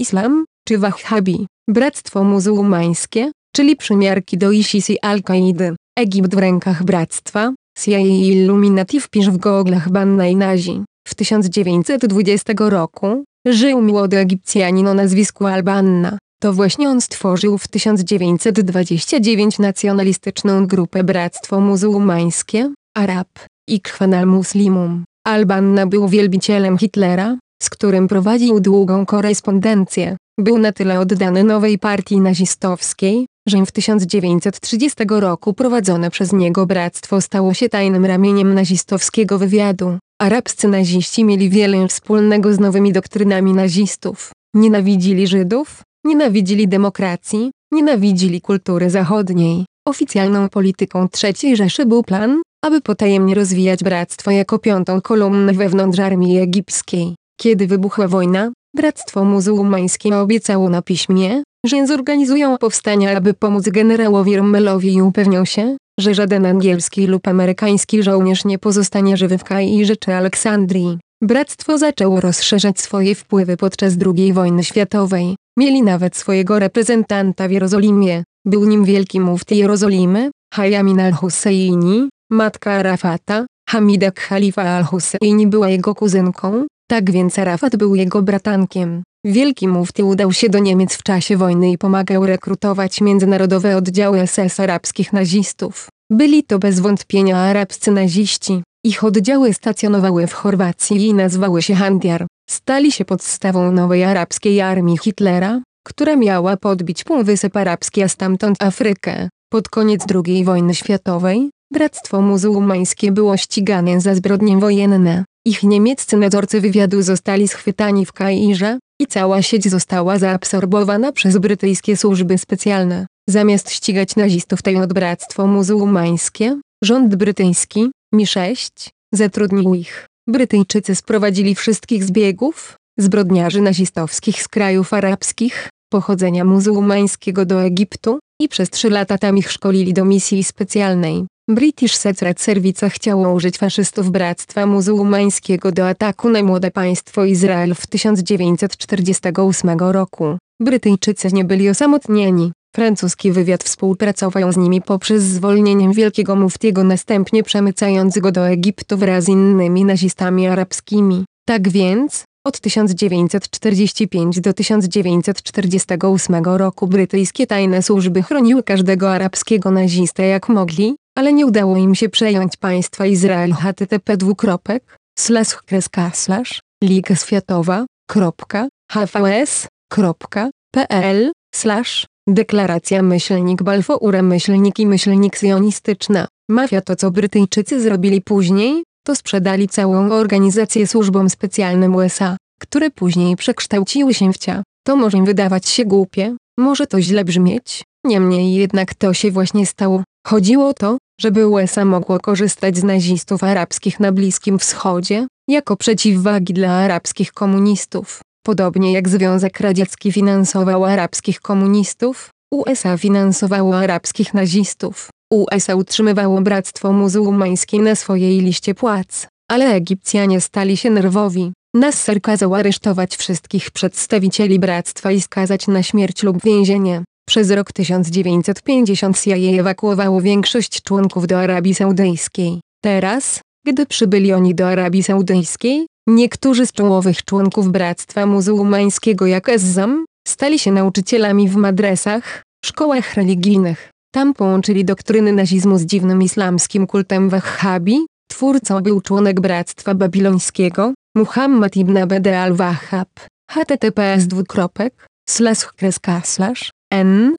Islam, czy Wahhabi, Bractwo Muzułmańskie, czyli przymiarki do ISIS i Al-Kaidy, Egipt w rękach Bractwa, CIA i Illuminati wpisz w goglach Banna i Nazi. W 1920 roku, żył młody Egipcjanin o nazwisku Al-Banna. To właśnie on stworzył w 1929 nacjonalistyczną grupę Bractwo Muzułmańskie, Arab, Ikhwan al-Muslimum. Al-Banna był wielbicielem Hitlera, z którym prowadził długą korespondencję. Był na tyle oddany nowej partii nazistowskiej, że w 1930 roku prowadzone przez niego bractwo stało się tajnym ramieniem nazistowskiego wywiadu. Arabscy naziści mieli wiele wspólnego z nowymi doktrynami nazistów. Nienawidzili Żydów, nienawidzili demokracji, nienawidzili kultury zachodniej. Oficjalną polityką III Rzeszy był plan, aby potajemnie rozwijać bractwo jako piątą kolumnę wewnątrz armii egipskiej. Kiedy wybuchła wojna, Bractwo Muzułmańskie obiecało na piśmie, że zorganizują powstania aby pomóc generałowi Rommelowi i upewnią się, że żaden angielski lub amerykański żołnierz nie pozostanie żywy w Kairze czy Aleksandrii. Bractwo zaczęło rozszerzać swoje wpływy podczas II wojny światowej. Mieli nawet swojego reprezentanta w Jerozolimie. Był nim wielki mufti Jerozolimy, Hayamin al-Husseini, matka Arafata, Hamida Khalifa al-Husseini była jego kuzynką, tak więc Arafat był jego bratankiem. Wielki mufti udał się do Niemiec w czasie wojny i pomagał rekrutować międzynarodowe oddziały SS arabskich nazistów. Byli to bez wątpienia arabscy naziści. Ich oddziały stacjonowały w Chorwacji i nazywały się Handiar. Stali się podstawą nowej arabskiej armii Hitlera, która miała podbić Półwysep Arabski a stamtąd Afrykę. Pod koniec II wojny światowej, Bractwo Muzułmańskie było ścigane za zbrodnie wojenne. Ich niemieccy nadzorcy wywiadu zostali schwytani w Kairze, i cała sieć została zaabsorbowana przez brytyjskie służby specjalne. Zamiast ścigać nazistów tej Bractwo Muzułmańskie, rząd brytyjski, Mi-6, zatrudnił ich. Brytyjczycy sprowadzili wszystkich zbiegów, zbrodniarzy nazistowskich z krajów arabskich, pochodzenia muzułmańskiego do Egiptu, i przez trzy lata tam ich szkolili do misji specjalnej. British Secret Service chciało użyć faszystów Bractwa Muzułmańskiego do ataku na młode państwo Izrael w 1948 roku. Brytyjczycy nie byli osamotnieni. Francuski wywiad współpracował z nimi poprzez zwolnienie wielkiego muftiego następnie przemycając go do Egiptu wraz z innymi nazistami arabskimi. Tak więc, od 1945 do 1948 roku brytyjskie tajne służby chroniły każdego arabskiego nazistę jak mogli, ale nie udało im się przejąć państwa Izrael http dwukropek, slash kreska slash, Liga Światowa, kropka, hvs, kropka, pl, slash, deklaracja myślnik Balfour myślnik i myślnik sionistyczna. Mafia to co Brytyjczycy zrobili później, to sprzedali całą organizację służbom specjalnym USA, które później przekształciły się w cia. To może wydawać się głupie, może to źle brzmieć, niemniej jednak to się właśnie stało. Chodziło o to, żeby USA mogło korzystać z nazistów arabskich na Bliskim Wschodzie, jako przeciwwagi dla arabskich komunistów. Podobnie jak Związek Radziecki finansował arabskich komunistów, USA finansowało arabskich nazistów. USA utrzymywało Bractwo Muzułmańskie na swojej liście płac, ale Egipcjanie stali się nerwowi. Nasser kazał aresztować wszystkich przedstawicieli bractwa i skazać na śmierć lub więzienie. Przez rok 1950 CIA ewakuowało większość członków do Arabii Saudyjskiej. Teraz, gdy przybyli oni do Arabii Saudyjskiej, niektórzy z czołowych członków Bractwa Muzułmańskiego jak Ezzam, stali się nauczycielami w madresach, szkołach religijnych. Tam połączyli doktryny nazizmu z dziwnym islamskim kultem Wahhabi. Twórcą był członek Bractwa Babilońskiego, Muhammad ibn Abd al-Wahhab. https dwukropek, slash kreska slash, n,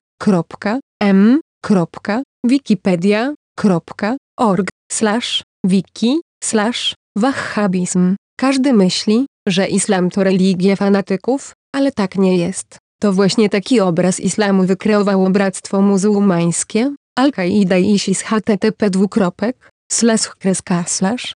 m, wikipedia.org, slash, wiki, slash, wahhabizm. Każdy myśli, że islam to religia fanatyków, ale tak nie jest. To właśnie taki obraz islamu wykreowało Bractwo Muzułmańskie, Al-Qaida i ISIS http dwukropek, slash kreska slash,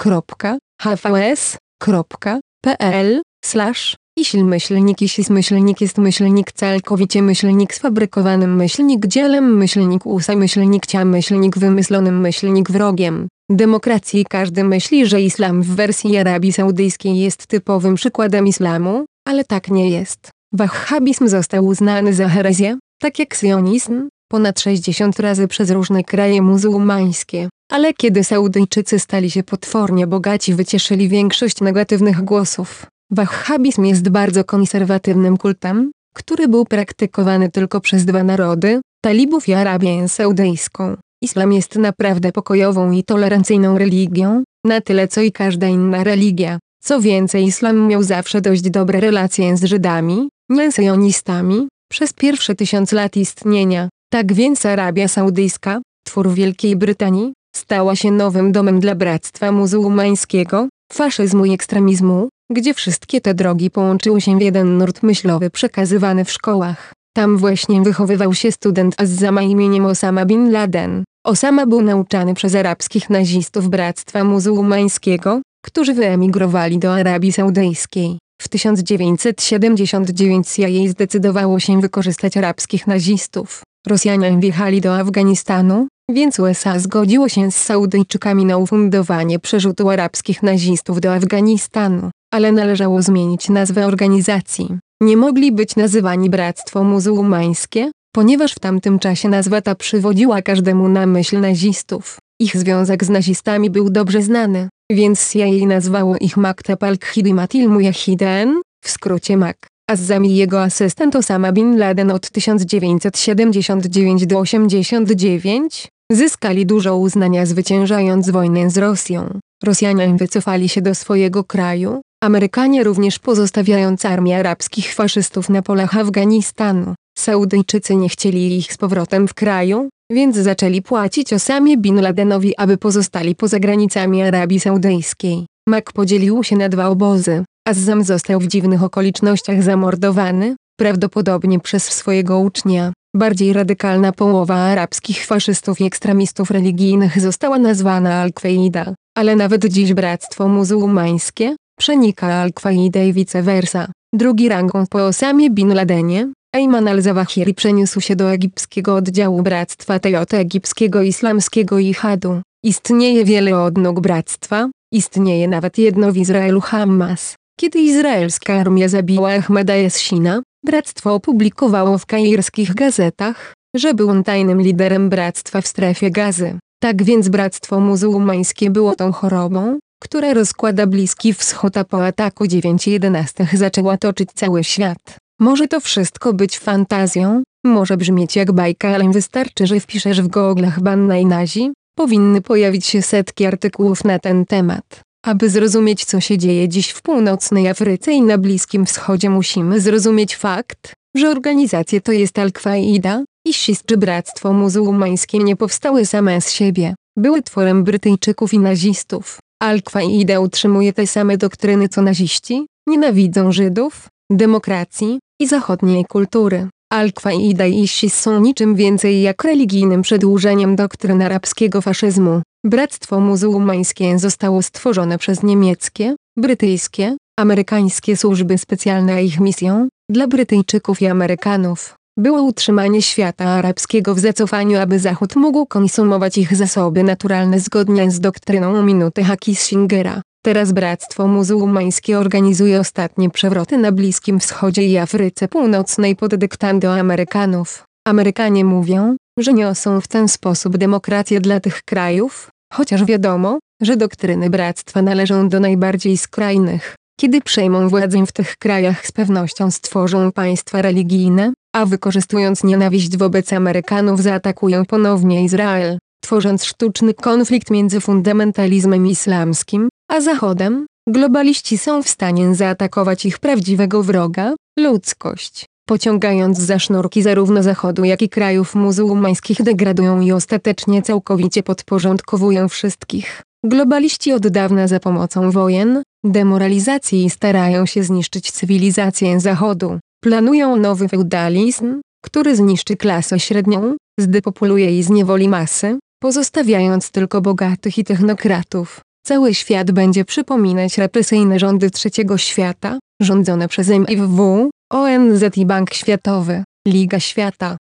kropka, hvs, kropka, pl, slash, ISIL myślnik ISIS myślnik jest myślnik całkowicie myślnik sfabrykowanym myślnik dzielem myślnik USA myślnik cia myślnik wymyślonym myślnik wrogiem. Demokracji każdy myśli, że islam w wersji Arabii Saudyjskiej jest typowym przykładem islamu, Ale tak nie jest. Wahhabizm został uznany za herezję, tak jak sionizm, ponad 60 razy przez różne kraje muzułmańskie. Ale kiedy Saudyjczycy stali się potwornie bogaci wycieszyli większość negatywnych głosów. Wahhabizm jest bardzo konserwatywnym kultem, który był praktykowany tylko przez dwa narody, talibów i Arabię Saudyjską. Islam jest naprawdę pokojową i tolerancyjną religią, na tyle co i każda inna religia. Co więcej islam miał zawsze dość dobre relacje z Żydami, nie sionistami, przez pierwsze tysiąc lat istnienia. Tak więc Arabia Saudyjska, twór Wielkiej Brytanii, stała się nowym domem dla bractwa muzułmańskiego, faszyzmu i ekstremizmu, gdzie wszystkie te drogi połączyły się w jeden nurt myślowy przekazywany w szkołach. Tam właśnie wychowywał się student Azzama imieniem Osama Bin Laden. Osama był nauczany przez arabskich nazistów Bractwa Muzułmańskiego, którzy wyemigrowali do Arabii Saudyjskiej. W 1979 CIA zdecydowało się wykorzystać arabskich nazistów. Rosjanie wjechali do Afganistanu, więc USA zgodziło się z Saudyjczykami na ufundowanie przerzutu arabskich nazistów do Afganistanu, ale należało zmienić nazwę organizacji. Nie mogli być nazywani Bractwo Muzułmańskie, ponieważ w tamtym czasie nazwa ta przywodziła każdemu na myśl nazistów. Ich związek z nazistami był dobrze znany, więc CIA nazwało ich Maktab al-Khidimatil Mujahiden, w skrócie MAK. Azzam i jego asystent Osama Bin Laden od 1979 do 89 zyskali dużo uznania zwyciężając wojnę z Rosją. Rosjanie wycofali się do swojego kraju, Amerykanie również pozostawiając armię arabskich faszystów na polach Afganistanu. Saudyjczycy nie chcieli ich z powrotem w kraju, więc zaczęli płacić Osamie Bin Ladenowi aby pozostali poza granicami Arabii Saudyjskiej. Mak podzielił się na dwa obozy. Azzam został w dziwnych okolicznościach zamordowany, prawdopodobnie przez swojego ucznia. Bardziej radykalna połowa arabskich faszystów i ekstremistów religijnych została nazwana Al-Qaida, ale nawet dziś bractwo muzułmańskie przenika Al-Qaidę i vice versa. Drugi rangą po Osamie Bin Ladenie, Ayman al-Zawahiri przeniósł się do egipskiego oddziału Bractwa Tejot Egipskiego Islamskiego Jihadu. Istnieje wiele odnóg bractwa, istnieje nawet jedno w Izraelu Hamas. Kiedy izraelska armia zabiła Ahmeda Yassina, bractwo opublikowało w kairskich gazetach, że był on tajnym liderem bractwa w strefie gazy. Tak więc bractwo muzułmańskie było tą chorobą, która rozkłada Bliski Wschód a po ataku 9.11 zaczęła toczyć cały świat. Może to wszystko być fantazją, może brzmieć jak bajka ale wystarczy że wpiszesz w googlach banna i nazi, powinny pojawić się setki artykułów na ten temat. Aby zrozumieć co się dzieje dziś w północnej Afryce i na Bliskim Wschodzie musimy zrozumieć fakt, że organizacje to jest Al-Qaida, ISIS czy Bractwo Muzułmańskie nie powstały same z siebie, były tworem Brytyjczyków i nazistów. Al-Qaida utrzymuje te same doktryny co naziści, nienawidzą Żydów, demokracji i zachodniej kultury. Al-Qaida i ISIS są niczym więcej jak religijnym przedłużeniem doktryn arabskiego faszyzmu. Bractwo muzułmańskie zostało stworzone przez niemieckie, brytyjskie, amerykańskie służby specjalne a ich misją, dla Brytyjczyków i Amerykanów, było utrzymanie świata arabskiego w zacofaniu aby Zachód mógł konsumować ich zasoby naturalne zgodnie z doktryną minuty Hakissingera. Teraz Bractwo Muzułmańskie organizuje ostatnie przewroty na Bliskim Wschodzie i Afryce Północnej pod dyktando Amerykanów. Amerykanie mówią, że niosą w ten sposób demokrację dla tych krajów, chociaż wiadomo, że doktryny bractwa należą do najbardziej skrajnych. Kiedy przejmą władzę w tych krajach z pewnością stworzą państwa religijne, a wykorzystując nienawiść wobec Amerykanów zaatakują ponownie Izrael, tworząc sztuczny konflikt między fundamentalizmem islamskim, a Zachodem, globaliści są w stanie zaatakować ich prawdziwego wroga, ludzkość. Pociągając za sznurki zarówno Zachodu jak i krajów muzułmańskich degradują i ostatecznie całkowicie podporządkowują wszystkich. Globaliści od dawna za pomocą wojen, demoralizacji starają się zniszczyć cywilizację Zachodu. Planują nowy feudalizm, który zniszczy klasę średnią, zdepopuluje i zniewoli masy, pozostawiając tylko bogatych i technokratów. Cały świat będzie przypominać represyjne rządy trzeciego świata, rządzone przez MIW, ONZ i Bank Światowy, Liga Świata.